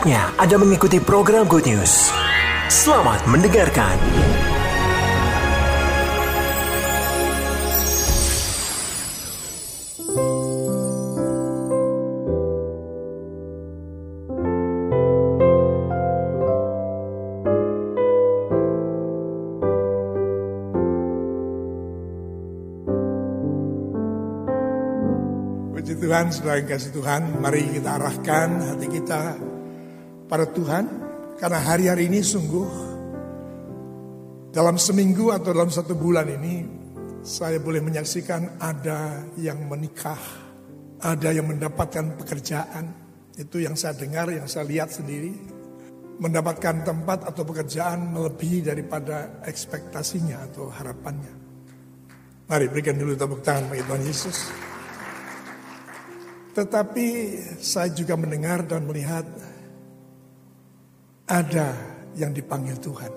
Saatnya Anda mengikuti program Good News. Selamat mendengarkan. Puji Tuhan, saudara yang kasih Tuhan, mari kita arahkan hati kita pada Tuhan. Karena hari-hari ini sungguh dalam seminggu atau dalam satu bulan ini saya boleh menyaksikan ada yang menikah, ada yang mendapatkan pekerjaan. Itu yang saya dengar, yang saya lihat sendiri. Mendapatkan tempat atau pekerjaan melebihi daripada ekspektasinya atau harapannya. Mari berikan dulu tepuk tangan bagi Tuhan Yesus. Tetapi saya juga mendengar dan melihat ada yang dipanggil Tuhan.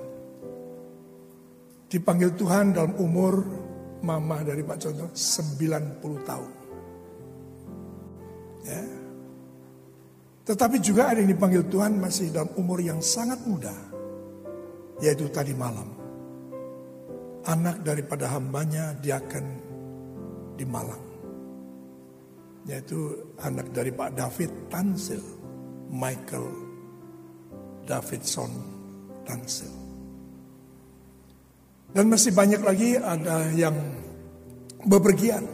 Dipanggil Tuhan dalam umur mama dari Pak Contoh 90 tahun. Ya. Tetapi juga ada yang dipanggil Tuhan masih dalam umur yang sangat muda. Yaitu tadi malam. Anak daripada hambanya dia akan di Malang yaitu anak dari Pak David Tansil, Michael Davidson Tansil. Dan masih banyak lagi ada yang bepergian,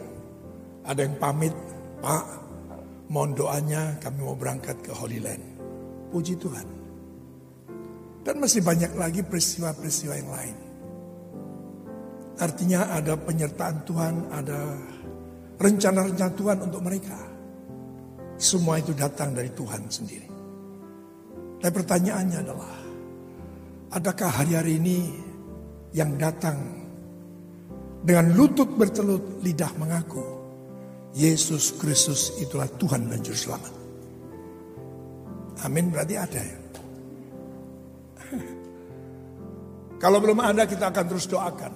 ada yang pamit, Pak, mohon doanya kami mau berangkat ke Holy Land. Puji Tuhan. Dan masih banyak lagi peristiwa-peristiwa yang lain. Artinya ada penyertaan Tuhan, ada rencana-rencana Tuhan untuk mereka. Semua itu datang dari Tuhan sendiri. Dan pertanyaannya adalah, adakah hari-hari ini yang datang dengan lutut bertelut lidah mengaku Yesus Kristus itulah Tuhan dan Juru Selamat. Amin berarti ada ya. Kalau belum ada kita akan terus doakan.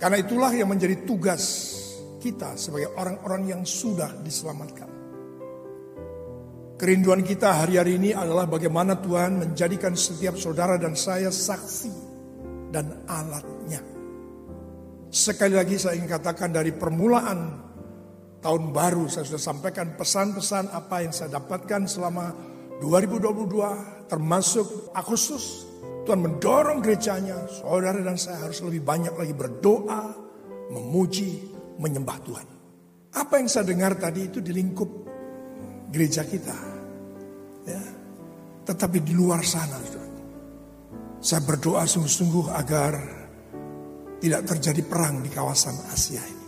Karena itulah yang menjadi tugas kita sebagai orang-orang yang sudah diselamatkan. Kerinduan kita hari-hari ini adalah bagaimana Tuhan menjadikan setiap saudara dan saya saksi dan alatnya. Sekali lagi saya ingin katakan dari permulaan tahun baru saya sudah sampaikan pesan-pesan apa yang saya dapatkan selama 2022 termasuk Agustus. Tuhan mendorong gerejanya, saudara dan saya harus lebih banyak lagi berdoa, memuji, menyembah Tuhan. Apa yang saya dengar tadi itu di lingkup gereja kita. Tetapi di luar sana. Saya berdoa sungguh-sungguh agar tidak terjadi perang di kawasan Asia ini.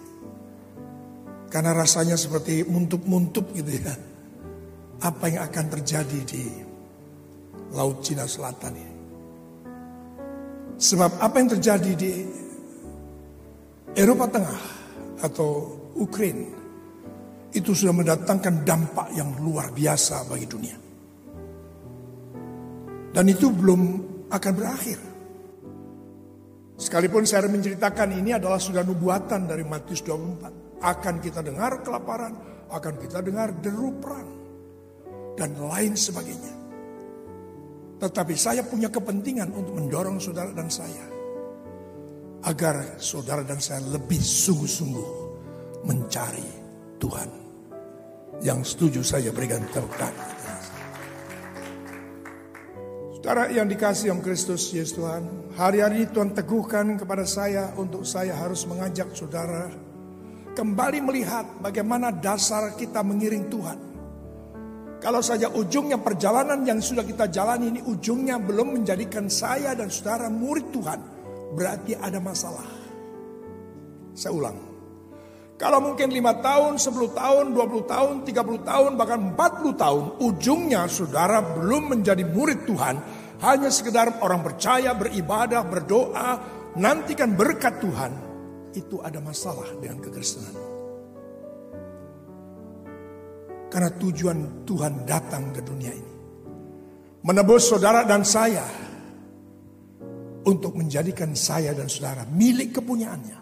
Karena rasanya seperti muntuk-muntuk gitu ya. Apa yang akan terjadi di Laut Cina Selatan ini. Sebab apa yang terjadi di Eropa Tengah atau Ukraina itu sudah mendatangkan dampak yang luar biasa bagi dunia. Dan itu belum akan berakhir. Sekalipun saya menceritakan ini adalah sudah nubuatan dari Matius 24. Akan kita dengar kelaparan, akan kita dengar deru perang, dan lain sebagainya. Tetapi saya punya kepentingan untuk mendorong saudara dan saya agar saudara dan saya lebih sungguh-sungguh mencari Tuhan. Yang setuju saya berikan tepuk Saudara yang dikasih yang Kristus Yesus Tuhan, hari-hari ini Tuhan teguhkan kepada saya untuk saya harus mengajak saudara kembali melihat bagaimana dasar kita mengiring Tuhan. Kalau saja ujungnya perjalanan yang sudah kita jalani ini ujungnya belum menjadikan saya dan saudara murid Tuhan, berarti ada masalah. Saya ulang. Kalau mungkin 5 tahun, 10 tahun, 20 tahun, 30 tahun, bahkan 40 tahun, ujungnya saudara belum menjadi murid Tuhan, hanya sekedar orang percaya, beribadah, berdoa, nantikan berkat Tuhan, itu ada masalah dengan kekristenan. Karena tujuan Tuhan datang ke dunia ini. Menebus saudara dan saya untuk menjadikan saya dan saudara milik kepunyaannya.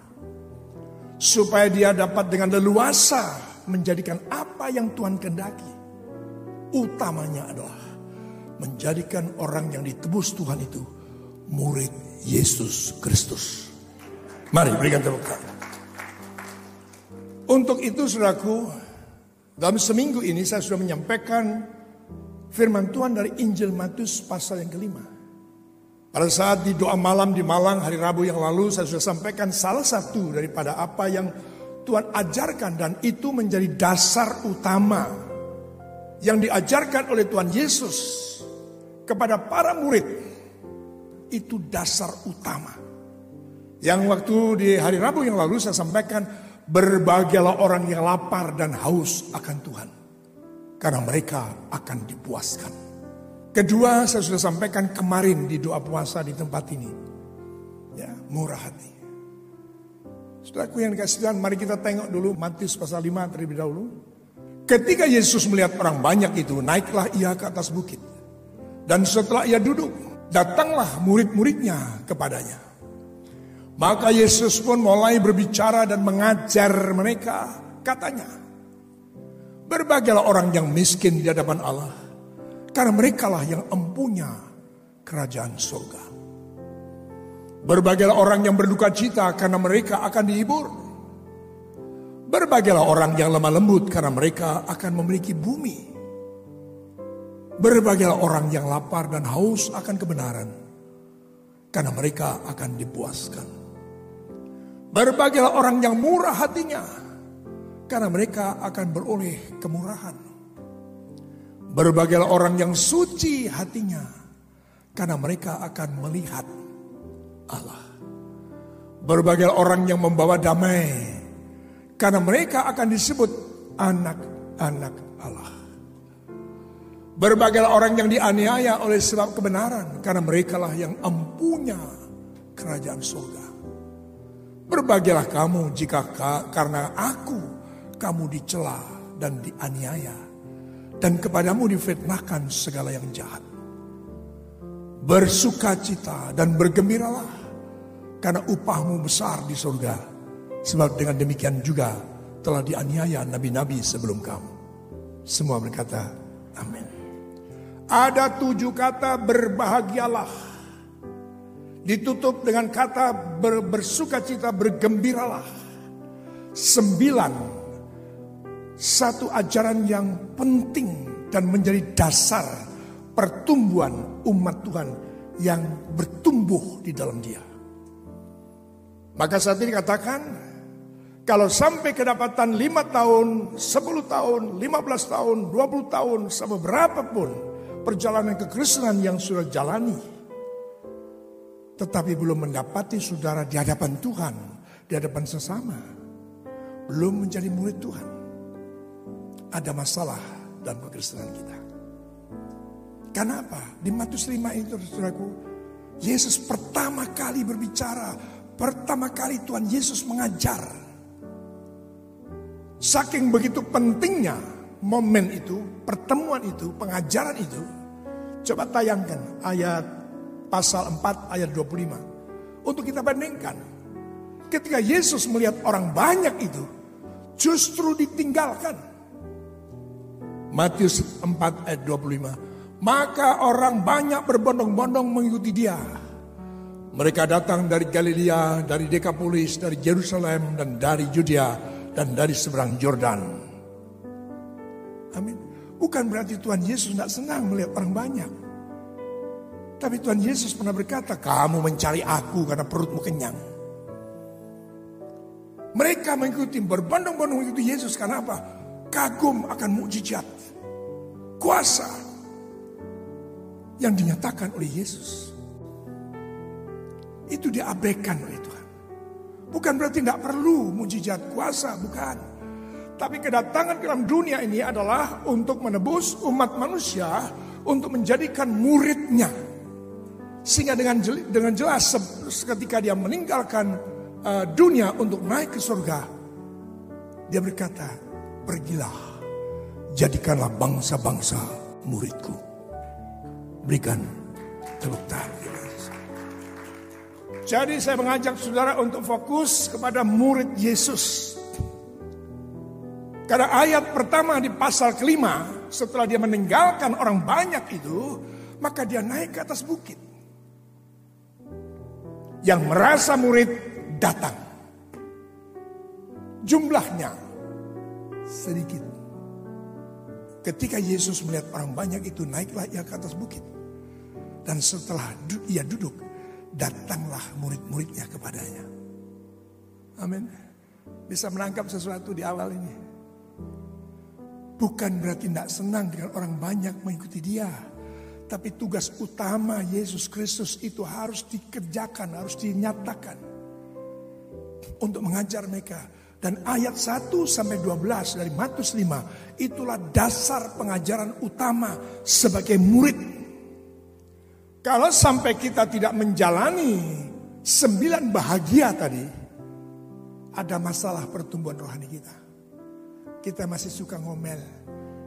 Supaya dia dapat dengan leluasa menjadikan apa yang Tuhan kendaki. Utamanya adalah menjadikan orang yang ditebus Tuhan itu murid Yesus Kristus. Mari berikan tepuk tangan. Untuk itu saudaraku, dalam seminggu ini saya sudah menyampaikan firman Tuhan dari Injil Matius pasal yang kelima. Pada saat di doa malam di Malang hari Rabu yang lalu saya sudah sampaikan salah satu daripada apa yang Tuhan ajarkan dan itu menjadi dasar utama yang diajarkan oleh Tuhan Yesus kepada para murid itu dasar utama. Yang waktu di hari Rabu yang lalu saya sampaikan berbahagialah orang yang lapar dan haus akan Tuhan karena mereka akan dipuaskan. Kedua, saya sudah sampaikan kemarin di doa puasa di tempat ini. Ya, murah hati. Saudaraku yang dikasih Tuhan, mari kita tengok dulu Matius pasal 5 terlebih dahulu. Ketika Yesus melihat orang banyak itu, naiklah ia ke atas bukit. Dan setelah ia duduk, datanglah murid-muridnya kepadanya. Maka Yesus pun mulai berbicara dan mengajar mereka. Katanya, berbagilah orang yang miskin di hadapan Allah karena mereka lah yang empunya kerajaan surga. Berbagilah orang yang berduka cita karena mereka akan dihibur. Berbagilah orang yang lemah lembut karena mereka akan memiliki bumi. Berbagilah orang yang lapar dan haus akan kebenaran karena mereka akan dipuaskan. Berbagilah orang yang murah hatinya karena mereka akan beroleh kemurahan. Berbagai orang yang suci hatinya karena mereka akan melihat Allah. Berbagai orang yang membawa damai karena mereka akan disebut anak-anak Allah. Berbagai orang yang dianiaya oleh sebab kebenaran karena mereka lah yang empunya kerajaan surga. Berbagailah kamu jika karena aku kamu dicela dan dianiaya dan kepadamu difitnahkan segala yang jahat. Bersukacita dan bergembiralah karena upahmu besar di surga. Sebab dengan demikian juga telah dianiaya nabi-nabi sebelum kamu. Semua berkata, amin. Ada tujuh kata berbahagialah. Ditutup dengan kata ber, bersukacita, bergembiralah. Sembilan satu ajaran yang penting dan menjadi dasar pertumbuhan umat Tuhan yang bertumbuh di dalam dia. Maka saat ini katakan, kalau sampai kedapatan lima tahun, sepuluh tahun, lima belas tahun, dua puluh tahun, sampai berapapun perjalanan kekristenan yang sudah jalani, tetapi belum mendapati saudara di hadapan Tuhan, di hadapan sesama, belum menjadi murid Tuhan ada masalah dalam kekristenan kita. Kenapa? Di Matius 5 itu saudaraku, Yesus pertama kali berbicara, pertama kali Tuhan Yesus mengajar. Saking begitu pentingnya momen itu, pertemuan itu, pengajaran itu. Coba tayangkan ayat pasal 4 ayat 25. Untuk kita bandingkan. Ketika Yesus melihat orang banyak itu, justru ditinggalkan. Matius 4 ayat 25. Maka orang banyak berbondong-bondong mengikuti dia. Mereka datang dari Galilea, dari Dekapolis, dari Yerusalem, dan dari Judea, dan dari seberang Jordan. Amin. Bukan berarti Tuhan Yesus tidak senang melihat orang banyak. Tapi Tuhan Yesus pernah berkata, kamu mencari aku karena perutmu kenyang. Mereka mengikuti, berbondong-bondong mengikuti Yesus karena apa? Kagum akan mukjizat kuasa yang dinyatakan oleh Yesus. Itu diabaikan oleh Tuhan. Bukan berarti tidak perlu mujizat kuasa, bukan. Tapi kedatangan ke dalam dunia ini adalah untuk menebus umat manusia, untuk menjadikan muridnya. Sehingga dengan dengan jelas ketika dia meninggalkan uh, dunia untuk naik ke surga, dia berkata, pergilah jadikanlah bangsa-bangsa muridku. Berikan tepuk tangan. Jadi saya mengajak saudara untuk fokus kepada murid Yesus. Karena ayat pertama di pasal kelima setelah dia meninggalkan orang banyak itu, Maka dia naik ke atas bukit. Yang merasa murid datang. Jumlahnya sedikit. Ketika Yesus melihat orang banyak itu naiklah ia ke atas bukit. Dan setelah ia duduk, datanglah murid-muridnya kepadanya. Amin. Bisa menangkap sesuatu di awal ini. Bukan berarti tidak senang dengan orang banyak mengikuti dia. Tapi tugas utama Yesus Kristus itu harus dikerjakan, harus dinyatakan. Untuk mengajar mereka. Dan ayat 1 sampai 12 dari Matius 5 itulah dasar pengajaran utama sebagai murid. Kalau sampai kita tidak menjalani sembilan bahagia tadi, ada masalah pertumbuhan rohani kita. Kita masih suka ngomel,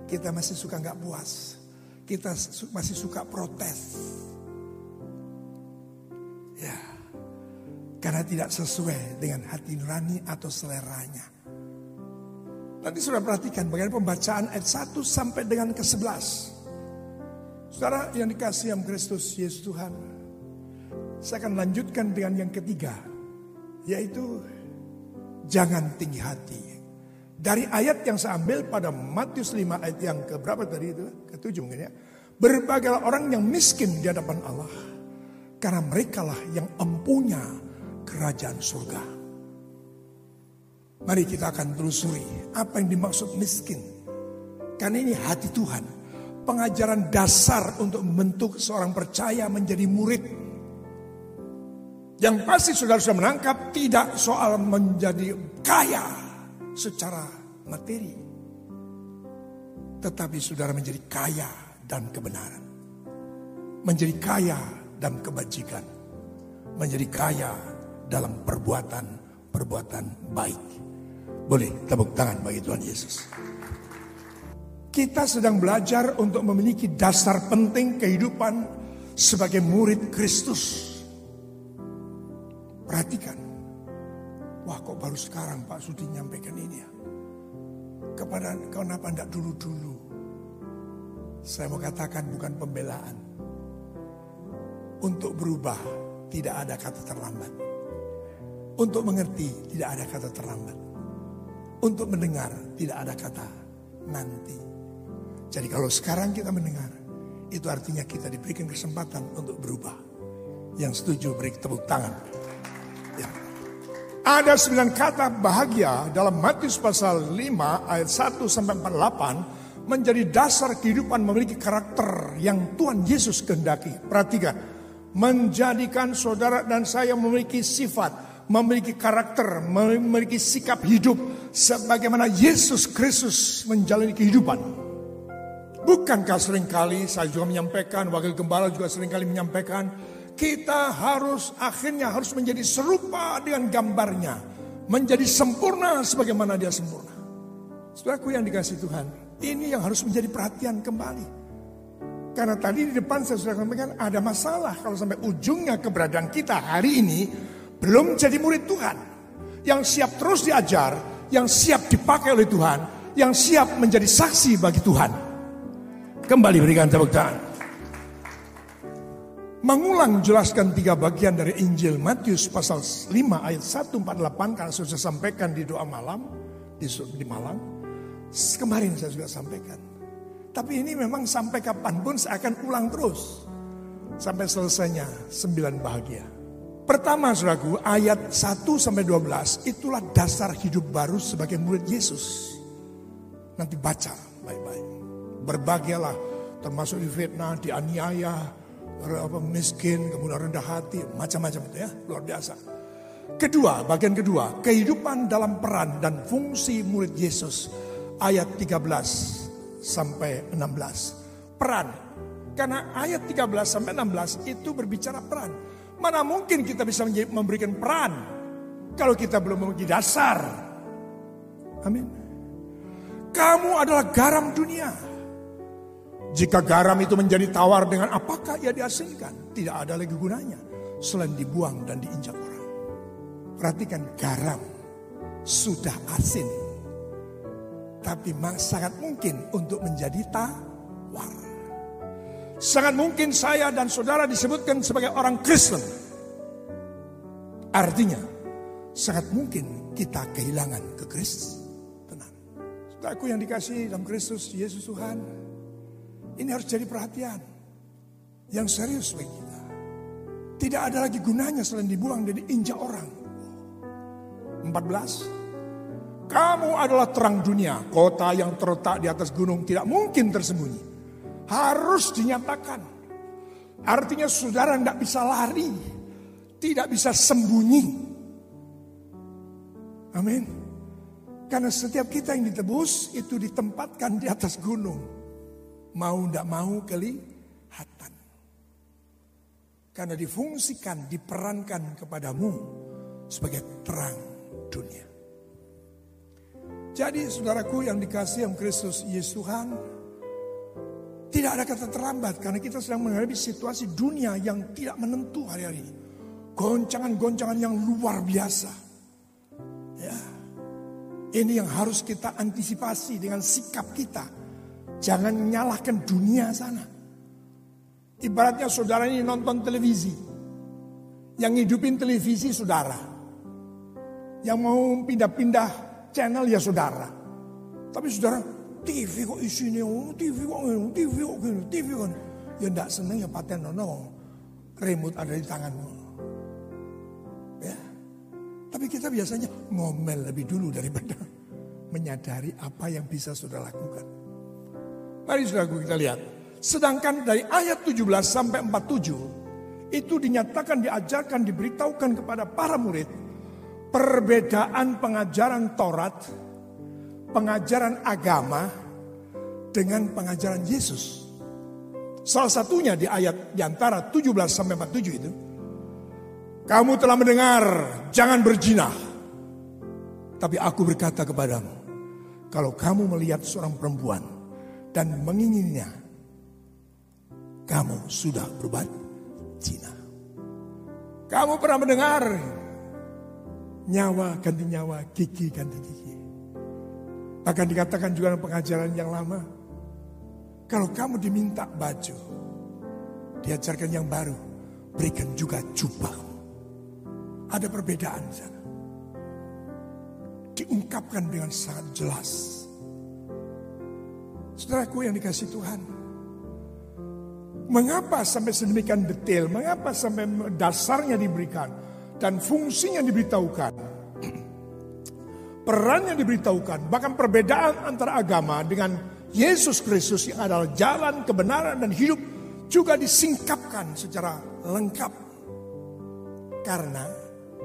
kita masih suka nggak puas, kita masih suka protes. Karena tidak sesuai dengan hati nurani atau seleranya. Nanti sudah perhatikan bagaimana pembacaan ayat 1 sampai dengan ke 11. Saudara yang dikasih yang Kristus Yesus Tuhan. Saya akan lanjutkan dengan yang ketiga. Yaitu jangan tinggi hati. Dari ayat yang saya ambil pada Matius 5 ayat yang ke berapa tadi itu? Ketujuh mungkin ya. Berbagailah orang yang miskin di hadapan Allah. Karena merekalah yang empunya kerajaan surga. Mari kita akan telusuri apa yang dimaksud miskin. Karena ini hati Tuhan. Pengajaran dasar untuk membentuk seorang percaya menjadi murid. Yang pasti saudara sudah menangkap tidak soal menjadi kaya secara materi. Tetapi saudara menjadi kaya dan kebenaran. Menjadi kaya dan kebajikan. Menjadi kaya dalam perbuatan-perbuatan baik. Boleh tepuk tangan bagi Tuhan Yesus. Kita sedang belajar untuk memiliki dasar penting kehidupan sebagai murid Kristus. Perhatikan. Wah kok baru sekarang Pak Sudi nyampaikan ini ya. Kepada kenapa tidak dulu-dulu. Saya mau katakan bukan pembelaan. Untuk berubah tidak ada kata terlambat. Untuk mengerti tidak ada kata terlambat. Untuk mendengar tidak ada kata nanti. Jadi kalau sekarang kita mendengar, itu artinya kita diberikan kesempatan untuk berubah. Yang setuju beri tepuk tangan. Ya. Ada sembilan kata bahagia dalam Matius pasal 5 ayat 1 sampai 48 menjadi dasar kehidupan memiliki karakter yang Tuhan Yesus kehendaki. Perhatikan, menjadikan saudara dan saya memiliki sifat memiliki karakter, memiliki sikap hidup sebagaimana Yesus Kristus menjalani kehidupan. Bukankah sering kali saya juga menyampaikan, wakil gembala juga sering kali menyampaikan, kita harus akhirnya harus menjadi serupa dengan gambarnya, menjadi sempurna sebagaimana dia sempurna. Saudaraku yang dikasih Tuhan, ini yang harus menjadi perhatian kembali. Karena tadi di depan saya sudah sampaikan ada masalah kalau sampai ujungnya keberadaan kita hari ini belum jadi murid Tuhan, yang siap terus diajar, yang siap dipakai oleh Tuhan, yang siap menjadi saksi bagi Tuhan. Kembali berikan tepuk tangan. Mengulang jelaskan tiga bagian dari Injil Matius pasal 5 ayat 148 karena sudah saya sampaikan di doa malam di, di malam. Kemarin saya juga sampaikan. Tapi ini memang sampai kapan pun saya akan ulang terus. Sampai selesainya sembilan bahagia. Pertama saudaraku ayat 1 sampai 12 itulah dasar hidup baru sebagai murid Yesus. Nanti baca baik-baik. Berbahagialah termasuk di fitnah, dianiaya, apa, miskin, kemudian rendah hati, macam-macam itu ya, luar biasa. Kedua, bagian kedua, kehidupan dalam peran dan fungsi murid Yesus. Ayat 13 sampai 16. Peran. Karena ayat 13 sampai 16 itu berbicara peran. Mana mungkin kita bisa memberikan peran kalau kita belum memiliki dasar. Amin. Kamu adalah garam dunia. Jika garam itu menjadi tawar dengan apakah ia dihasilkan? Tidak ada lagi gunanya selain dibuang dan diinjak orang. Perhatikan garam sudah asin. Tapi sangat mungkin untuk menjadi tawar. Sangat mungkin saya dan saudara disebutkan sebagai orang Kristen. Artinya, sangat mungkin kita kehilangan kekristenan. Saudaraku yang dikasih dalam Kristus Yesus Tuhan, ini harus jadi perhatian yang serius bagi kita. Tidak ada lagi gunanya selain dibuang dan diinjak orang. 14. Kamu adalah terang dunia, kota yang terletak di atas gunung tidak mungkin tersembunyi harus dinyatakan. Artinya saudara tidak bisa lari, tidak bisa sembunyi. Amin. Karena setiap kita yang ditebus itu ditempatkan di atas gunung. Mau tidak mau kelihatan. Karena difungsikan, diperankan kepadamu sebagai terang dunia. Jadi saudaraku yang dikasih yang Kristus Yesus Tuhan, tidak ada kata terlambat karena kita sedang menghadapi situasi dunia yang tidak menentu hari-hari ini. Goncangan-goncangan yang luar biasa. Ya. Ini yang harus kita antisipasi dengan sikap kita. Jangan nyalahkan dunia sana. Ibaratnya saudara ini nonton televisi. Yang hidupin televisi saudara. Yang mau pindah-pindah channel ya saudara. Tapi saudara TV kok isinya, oh, TV kok gini, TV kok gini, TV kok gini. Ya enggak seneng ya paten nono, remote ada di tanganmu. Ya. Tapi kita biasanya ngomel lebih dulu daripada menyadari apa yang bisa sudah lakukan. Mari saudara kita lihat. Sedangkan dari ayat 17 sampai 47 itu dinyatakan, diajarkan, diberitahukan kepada para murid perbedaan pengajaran Taurat pengajaran agama dengan pengajaran Yesus. Salah satunya di ayat di antara 17 sampai 47 itu. Kamu telah mendengar, jangan berjinah. Tapi aku berkata kepadamu, kalau kamu melihat seorang perempuan dan mengingininya, kamu sudah berbuat zina. Kamu pernah mendengar nyawa ganti nyawa, gigi ganti gigi. Bahkan dikatakan juga dalam pengajaran yang lama. Kalau kamu diminta baju, diajarkan yang baru, berikan juga jubah. Ada perbedaan di sana. Diungkapkan dengan sangat jelas. Saudaraku yang dikasih Tuhan. Mengapa sampai sedemikian detail? Mengapa sampai dasarnya diberikan? Dan fungsinya diberitahukan? peran yang diberitahukan, bahkan perbedaan antara agama dengan Yesus Kristus yang adalah jalan kebenaran dan hidup juga disingkapkan secara lengkap. Karena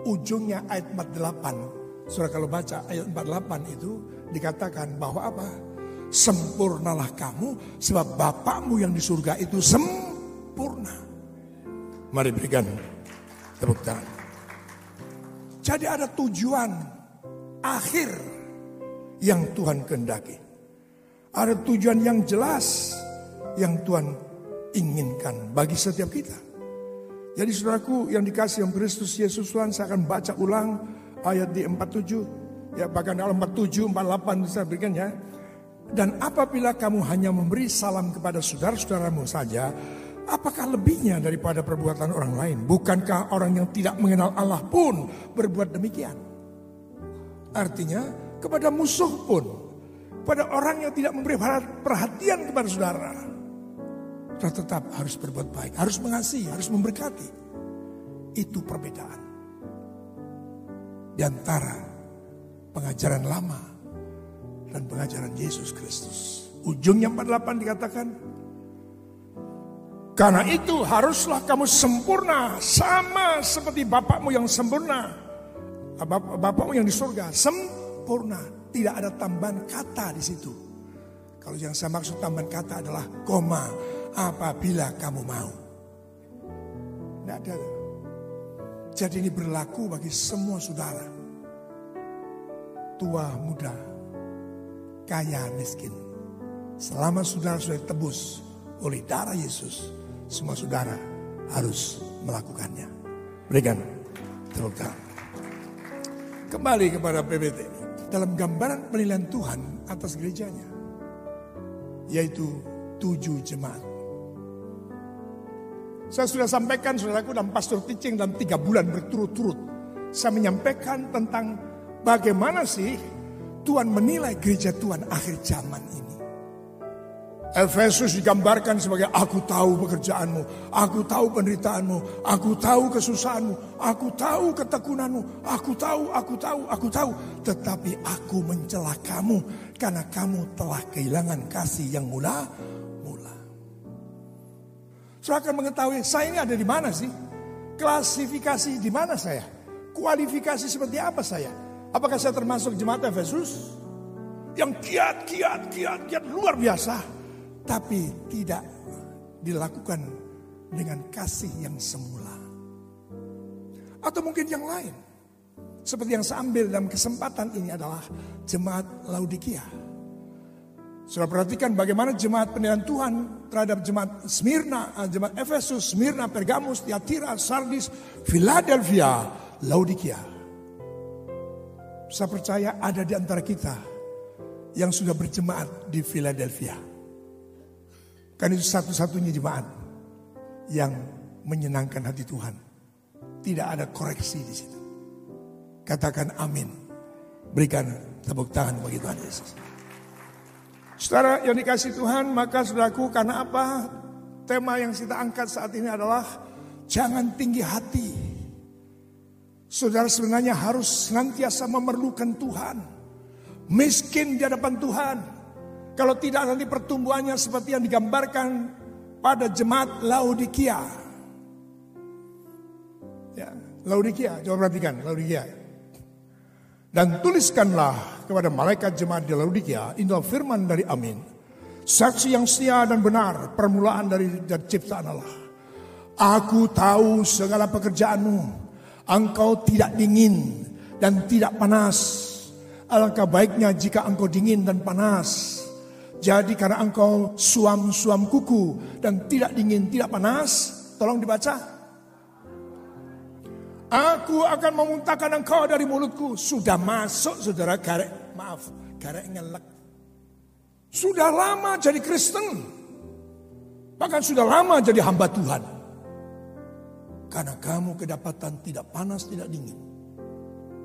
ujungnya ayat 48, surah kalau baca ayat 48 itu dikatakan bahwa apa? Sempurnalah kamu sebab Bapakmu yang di surga itu sempurna. Mari berikan tepuk tangan. Jadi ada tujuan akhir yang Tuhan kehendaki. Ada tujuan yang jelas yang Tuhan inginkan bagi setiap kita. Jadi saudaraku yang dikasih yang Kristus Yesus Tuhan saya akan baca ulang ayat di 47 ya bahkan dalam 47 48 saya berikan ya. Dan apabila kamu hanya memberi salam kepada saudara-saudaramu saja, apakah lebihnya daripada perbuatan orang lain? Bukankah orang yang tidak mengenal Allah pun berbuat demikian? Artinya kepada musuh pun, pada orang yang tidak memberi perhatian kepada saudara, kita tetap harus berbuat baik, harus mengasihi, harus memberkati. Itu perbedaan di antara pengajaran lama dan pengajaran Yesus Kristus. Ujungnya 48 dikatakan, karena itu haruslah kamu sempurna sama seperti Bapakmu yang sempurna. Bapakmu yang di surga sempurna. Tidak ada tambahan kata di situ. Kalau yang saya maksud tambahan kata adalah koma apabila kamu mau. Tidak ada. Jadi ini berlaku bagi semua saudara. Tua, muda, kaya, miskin. Selama saudara sudah ditebus oleh darah Yesus, semua saudara harus melakukannya. Berikan tepuk tangan. Kembali kepada PBT. Dalam gambaran penilaian Tuhan atas gerejanya. Yaitu tujuh jemaat. Saya sudah sampaikan saudaraku dalam pastor teaching dalam tiga bulan berturut-turut. Saya menyampaikan tentang bagaimana sih Tuhan menilai gereja Tuhan akhir zaman ini. Efesus digambarkan sebagai aku tahu pekerjaanmu, aku tahu penderitaanmu, aku tahu kesusahanmu, aku tahu ketekunanmu, aku tahu, aku tahu, aku tahu. Tetapi aku mencela kamu karena kamu telah kehilangan kasih yang mula mula. Saya akan mengetahui saya ini ada di mana sih? Klasifikasi di mana saya? Kualifikasi seperti apa saya? Apakah saya termasuk jemaat Efesus? Yang kiat, kiat, kiat, kiat luar biasa tapi tidak dilakukan dengan kasih yang semula. Atau mungkin yang lain. Seperti yang saya ambil dalam kesempatan ini adalah jemaat Laodikia. Sudah perhatikan bagaimana jemaat penilaian Tuhan terhadap jemaat Smyrna, eh, jemaat Efesus, Smyrna, Pergamus, Tiatira, Sardis, Philadelphia, Laodikia. Saya percaya ada di antara kita yang sudah berjemaat di Philadelphia. Kan itu satu-satunya jemaat yang menyenangkan hati Tuhan. Tidak ada koreksi di situ. Katakan amin. Berikan tepuk tangan bagi Tuhan Yesus. Saudara yang dikasih Tuhan, maka saudaraku karena apa? Tema yang kita angkat saat ini adalah jangan tinggi hati. Saudara sebenarnya harus senantiasa memerlukan Tuhan. Miskin di hadapan Tuhan kalau tidak nanti pertumbuhannya seperti yang digambarkan pada jemaat Laodikia. Ya, Laodikia, coba perhatikan Laodikia. Dan tuliskanlah kepada malaikat jemaat di Laodikia, inilah firman dari Amin. Saksi yang setia dan benar, permulaan dari, dari ciptaan Allah. Aku tahu segala pekerjaanmu, engkau tidak dingin dan tidak panas. Alangkah baiknya jika engkau dingin dan panas. Jadi karena engkau suam-suam kuku dan tidak dingin, tidak panas, tolong dibaca. Aku akan memuntahkan engkau dari mulutku. Sudah masuk saudara garek, maaf, garek ngelek. Sudah lama jadi Kristen. Bahkan sudah lama jadi hamba Tuhan. Karena kamu kedapatan tidak panas, tidak dingin.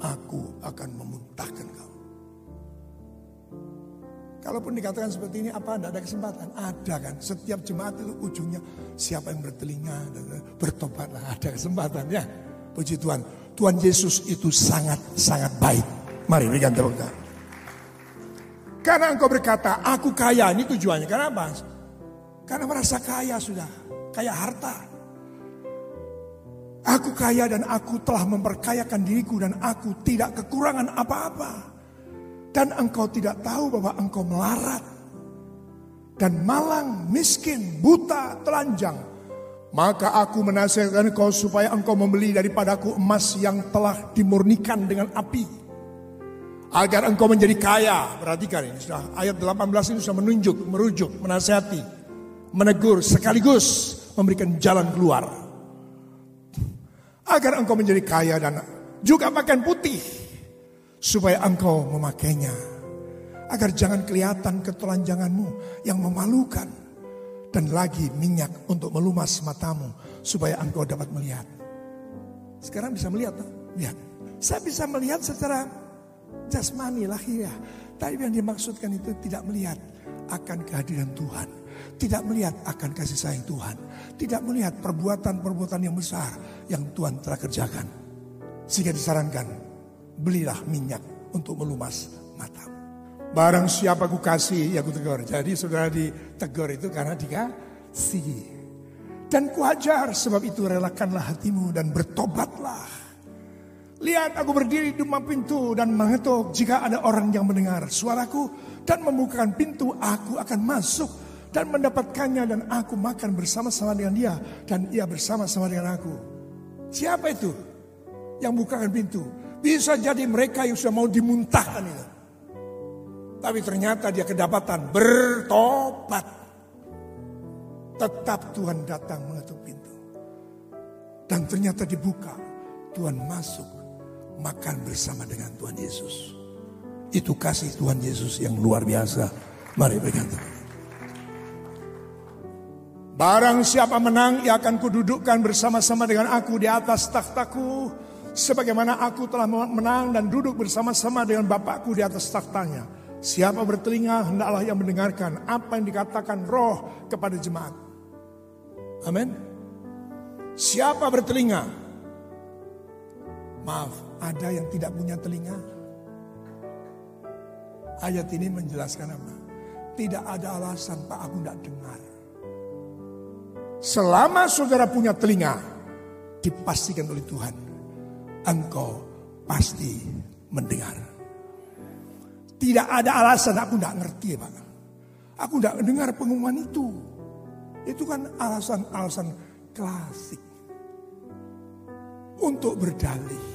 Aku akan memuntahkan kau. Kalaupun dikatakan seperti ini apa tidak ada kesempatan? Ada kan. Setiap jemaat itu ujungnya siapa yang bertelinga bertobatlah ada kesempatan ya. Puji Tuhan. Tuhan Yesus itu sangat sangat baik. Mari berikan tepuk tangan. Karena engkau berkata, aku kaya. Ini tujuannya. Kenapa? Karena merasa kaya sudah. Kaya harta. Aku kaya dan aku telah memperkayakan diriku dan aku tidak kekurangan apa-apa dan engkau tidak tahu bahwa engkau melarat dan malang, miskin, buta, telanjang, maka aku menasihatkan engkau supaya engkau membeli daripadaku emas yang telah dimurnikan dengan api. Agar engkau menjadi kaya. Perhatikan ini sudah ayat 18 ini sudah menunjuk, merujuk, menasihati, menegur sekaligus memberikan jalan keluar. Agar engkau menjadi kaya dan juga pakaian putih supaya engkau memakainya agar jangan kelihatan ketelanjanganmu yang memalukan dan lagi minyak untuk melumas matamu supaya engkau dapat melihat. Sekarang bisa melihat, lihat. Saya bisa melihat secara jasmani lahir ya. Tapi yang dimaksudkan itu tidak melihat akan kehadiran Tuhan. Tidak melihat akan kasih sayang Tuhan. Tidak melihat perbuatan-perbuatan yang besar yang Tuhan telah kerjakan. Sehingga disarankan belilah minyak untuk melumas mata. Barang siapa ku kasih, ya ku tegur. Jadi saudara ditegur itu karena dikasih. Dan ku ajar, sebab itu relakanlah hatimu dan bertobatlah. Lihat aku berdiri di depan pintu dan mengetuk jika ada orang yang mendengar suaraku dan membukakan pintu aku akan masuk dan mendapatkannya dan aku makan bersama-sama dengan dia dan ia bersama-sama dengan aku. Siapa itu yang bukakan pintu? Bisa jadi mereka yang sudah mau dimuntahkan itu. Tapi ternyata dia kedapatan bertobat. Tetap Tuhan datang mengetuk pintu. Dan ternyata dibuka. Tuhan masuk makan bersama dengan Tuhan Yesus. Itu kasih Tuhan Yesus yang luar biasa. Mari berkata. Barang siapa menang, ia akan kududukkan bersama-sama dengan aku di atas takhtaku. Sebagaimana aku telah menang dan duduk bersama-sama dengan Bapakku di atas takhtanya. Siapa bertelinga, hendaklah yang mendengarkan apa yang dikatakan roh kepada jemaat. Amin. Siapa bertelinga? Maaf, ada yang tidak punya telinga. Ayat ini menjelaskan apa? Tidak ada alasan Pak aku tidak dengar. Selama saudara punya telinga, dipastikan oleh Tuhan, engkau pasti mendengar. Tidak ada alasan aku tidak ngerti Pak. Aku tidak dengar pengumuman itu. Itu kan alasan-alasan klasik. Untuk berdalih.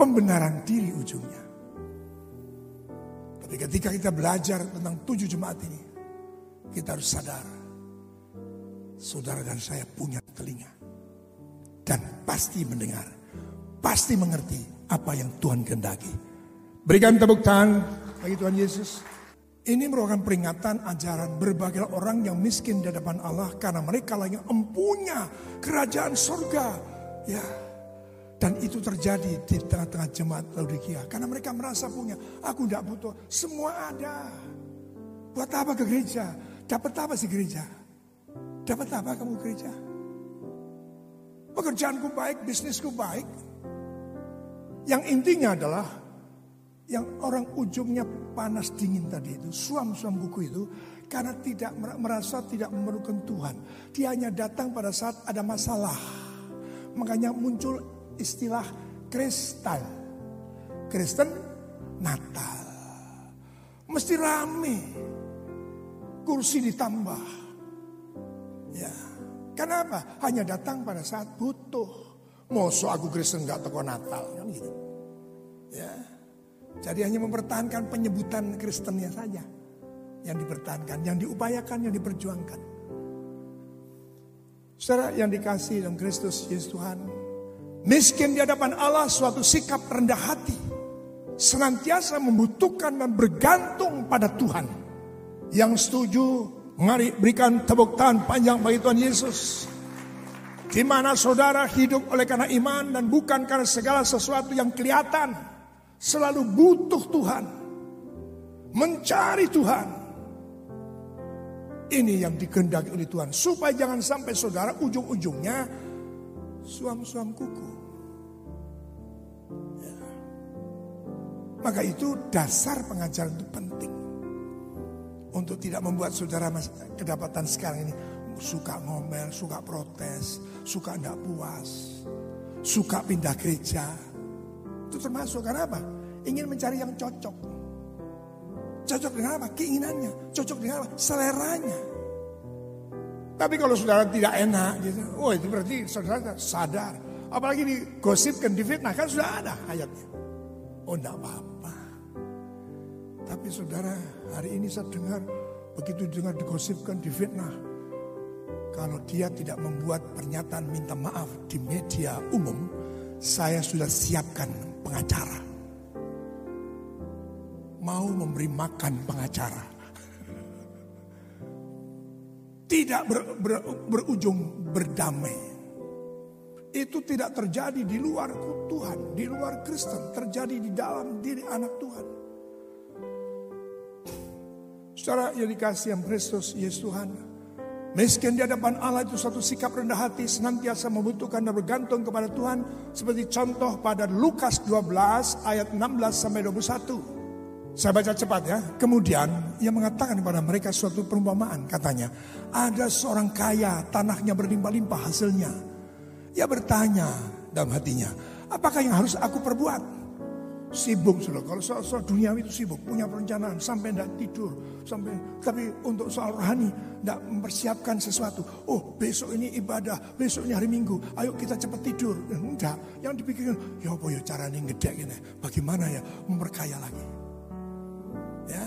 Pembenaran diri ujungnya. Tapi ketika kita belajar tentang tujuh jemaat ini. Kita harus sadar saudara dan saya punya telinga. Dan pasti mendengar, pasti mengerti apa yang Tuhan kehendaki. Berikan tepuk tangan bagi Tuhan Yesus. Ini merupakan peringatan ajaran berbagai orang yang miskin di hadapan Allah karena mereka lagi empunya kerajaan surga. Ya, dan itu terjadi di tengah-tengah jemaat Laodikia. Karena mereka merasa punya, aku tidak butuh, semua ada. Buat apa ke gereja? Dapat apa sih gereja? Dapat apa kamu gereja? Pekerjaanku baik, bisnisku baik. Yang intinya adalah yang orang ujungnya panas dingin tadi itu, suam-suam buku itu, karena tidak merasa tidak memerlukan Tuhan. Dia hanya datang pada saat ada masalah. Makanya muncul istilah kristal. Kristen Natal. Mesti rame. Kursi ditambah. Ya. Kenapa? Hanya datang pada saat butuh. Moso aku Kristen nggak toko Natal kan gitu. Ya. Jadi hanya mempertahankan penyebutan Kristennya saja yang dipertahankan, yang diupayakan, yang diperjuangkan. Saudara yang dikasih dalam Kristus Yesus Tuhan, miskin di hadapan Allah suatu sikap rendah hati, senantiasa membutuhkan dan bergantung pada Tuhan. Yang setuju Mari berikan tepuk tangan panjang bagi Tuhan Yesus. Di mana saudara hidup oleh karena iman dan bukan karena segala sesuatu yang kelihatan. Selalu butuh Tuhan. Mencari Tuhan. Ini yang dikehendaki oleh Tuhan. Supaya jangan sampai saudara ujung-ujungnya suam-suam kuku. Ya. Maka itu dasar pengajaran itu penting untuk tidak membuat saudara kedapatan sekarang ini suka ngomel, suka protes, suka tidak puas, suka pindah gereja. Itu termasuk karena apa? Ingin mencari yang cocok. Cocok dengan apa? Keinginannya. Cocok dengan apa? Seleranya. Tapi kalau saudara tidak enak gitu, oh itu berarti saudara sadar. Apalagi digosipkan, difitnah kan sudah ada ayatnya. Oh enggak apa-apa. Tapi saudara hari ini saya dengar begitu dengar digosipkan difitnah. Kalau dia tidak membuat pernyataan minta maaf di media umum, saya sudah siapkan pengacara. Mau memberi makan pengacara. Tidak ber, ber, berujung berdamai. Itu tidak terjadi di luar Tuhan, di luar Kristen, terjadi di dalam diri anak Tuhan. Saudara yang dikasih yang Kristus Yesus Tuhan. Miskin di hadapan Allah itu satu sikap rendah hati senantiasa membutuhkan dan bergantung kepada Tuhan. Seperti contoh pada Lukas 12 ayat 16 sampai 21. Saya baca cepat ya. Kemudian ia mengatakan kepada mereka suatu perumpamaan katanya. Ada seorang kaya tanahnya berlimpah-limpah hasilnya. Ia bertanya dalam hatinya. Apakah yang harus aku perbuat? Sibuk sudah. Kalau soal, soal dunia itu sibuk, punya perencanaan sampai tidak tidur, sampai tapi untuk soal rohani tidak mempersiapkan sesuatu. Oh besok ini ibadah, besok ini hari Minggu, ayo kita cepat tidur. Enggak, yang dipikirkan, ya apa ya cara ini gede gini, bagaimana ya memperkaya lagi. Ya,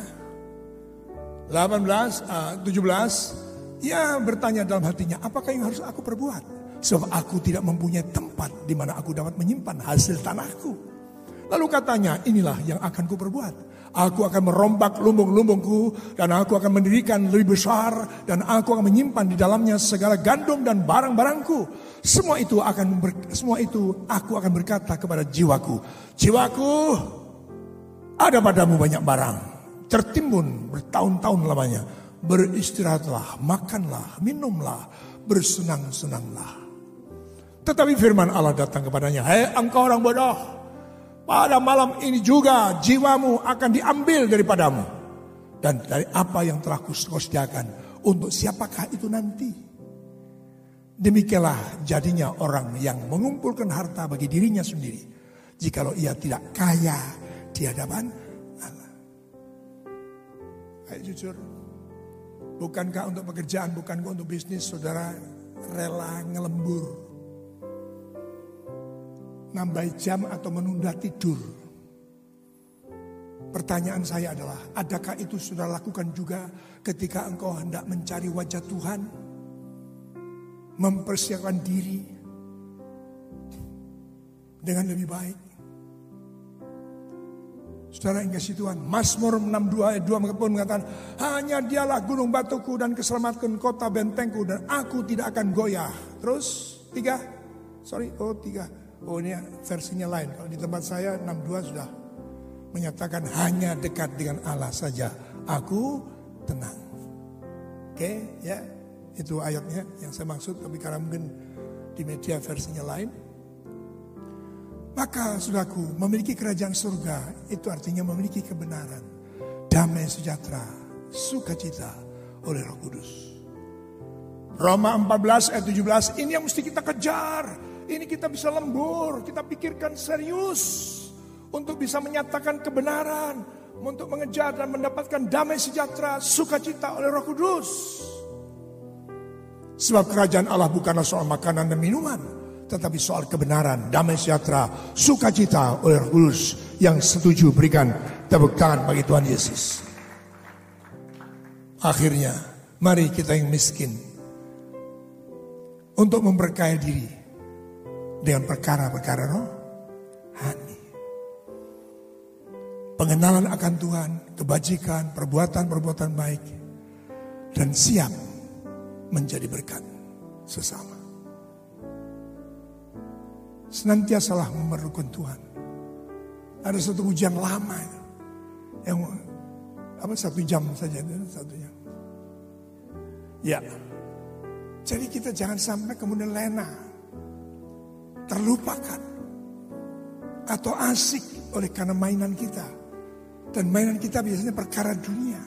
18, uh, 17, ya bertanya dalam hatinya, apakah yang harus aku perbuat? Sebab aku tidak mempunyai tempat di mana aku dapat menyimpan hasil tanahku. Lalu katanya, inilah yang akan ku perbuat. Aku akan merombak lumbung-lumbungku dan aku akan mendirikan lebih besar dan aku akan menyimpan di dalamnya segala gandum dan barang-barangku. Semua itu akan ber, semua itu aku akan berkata kepada jiwaku, jiwaku ada padamu banyak barang, tertimbun bertahun-tahun lamanya. Beristirahatlah, makanlah, minumlah, bersenang-senanglah. Tetapi firman Allah datang kepadanya, "Hei engkau orang bodoh, pada malam ini juga jiwamu akan diambil daripadamu. Dan dari apa yang telah kau sediakan, untuk siapakah itu nanti? Demikianlah jadinya orang yang mengumpulkan harta bagi dirinya sendiri. Jikalau ia tidak kaya di hadapan Allah. Ayo jujur, bukankah untuk pekerjaan, bukankah untuk bisnis, saudara rela ngelembur nambah jam atau menunda tidur. Pertanyaan saya adalah, adakah itu sudah lakukan juga ketika engkau hendak mencari wajah Tuhan? Mempersiapkan diri dengan lebih baik. Saudara yang kasih Tuhan, Mazmur 62 ayat 2 pun mengatakan, hanya dialah gunung batuku dan keselamatan kota bentengku dan aku tidak akan goyah. Terus tiga, sorry, oh tiga. Oh ini versinya lain. Kalau di tempat saya 62 sudah menyatakan hanya dekat dengan Allah saja. Aku tenang. Oke okay, ya itu ayatnya yang saya maksud. Tapi karena mungkin di media versinya lain. Maka sudahku memiliki kerajaan surga itu artinya memiliki kebenaran. Damai sejahtera, sukacita oleh roh kudus. Roma 14 ayat 17 ini yang mesti kita kejar ini kita bisa lembur, kita pikirkan serius untuk bisa menyatakan kebenaran, untuk mengejar dan mendapatkan damai sejahtera, sukacita oleh Roh Kudus. Sebab kerajaan Allah bukanlah soal makanan dan minuman, tetapi soal kebenaran, damai sejahtera, sukacita oleh Roh Kudus yang setuju berikan tepuk tangan bagi Tuhan Yesus. Akhirnya, mari kita yang miskin untuk memberkaya diri dengan perkara-perkara rohani. Pengenalan akan Tuhan, kebajikan, perbuatan-perbuatan baik, dan siap menjadi berkat sesama. Senantiasalah memerlukan Tuhan. Ada satu ujian lama yang apa satu jam saja satu jam. Ya, jadi kita jangan sampai kemudian lena terlupakan atau asik oleh karena mainan kita. Dan mainan kita biasanya perkara dunia.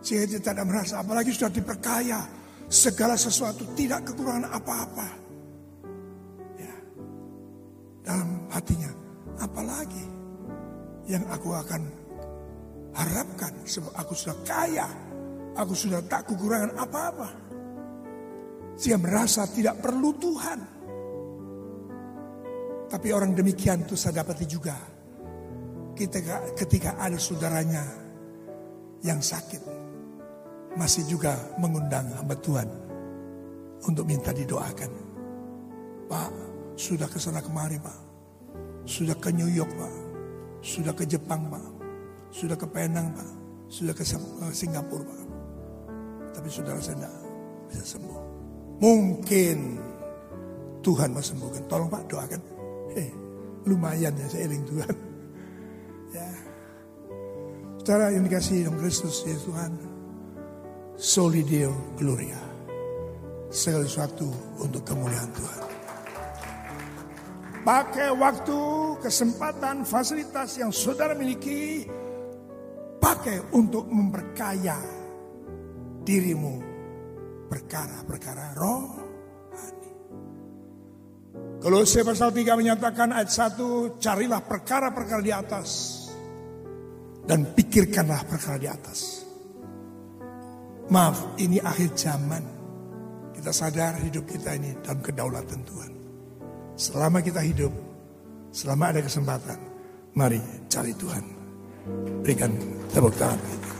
Sehingga kita tidak merasa, apalagi sudah diperkaya, segala sesuatu tidak kekurangan apa-apa. Ya. Dalam hatinya, apalagi yang aku akan harapkan sebab aku sudah kaya, aku sudah tak kekurangan apa-apa. Sehingga merasa tidak perlu Tuhan. Tapi orang demikian itu saya dapati juga. Ketika, ketika ada saudaranya yang sakit. Masih juga mengundang hamba Tuhan. Untuk minta didoakan. Pak, sudah ke sana kemari Pak. Sudah ke New York Pak. Sudah ke Jepang Pak. Sudah ke Penang Pak. Sudah ke Singapura Pak. Tapi saudara saya tidak bisa sembuh. Mungkin Tuhan mau sembuhkan. Tolong Pak doakan. Eh, lumayan ya seiring Tuhan. Ya. Saudara yang dikasih dalam Kristus ya Tuhan. Soli Deo Gloria. Segala sesuatu untuk kemuliaan Tuhan. Pakai waktu, kesempatan, fasilitas yang saudara miliki. Pakai untuk memperkaya dirimu. Perkara-perkara roh Kolose pasal 3 menyatakan ayat 1, carilah perkara-perkara di atas dan pikirkanlah perkara di atas. Maaf, ini akhir zaman. Kita sadar hidup kita ini dalam kedaulatan Tuhan. Selama kita hidup, selama ada kesempatan, mari cari Tuhan. Berikan tepuk tangan.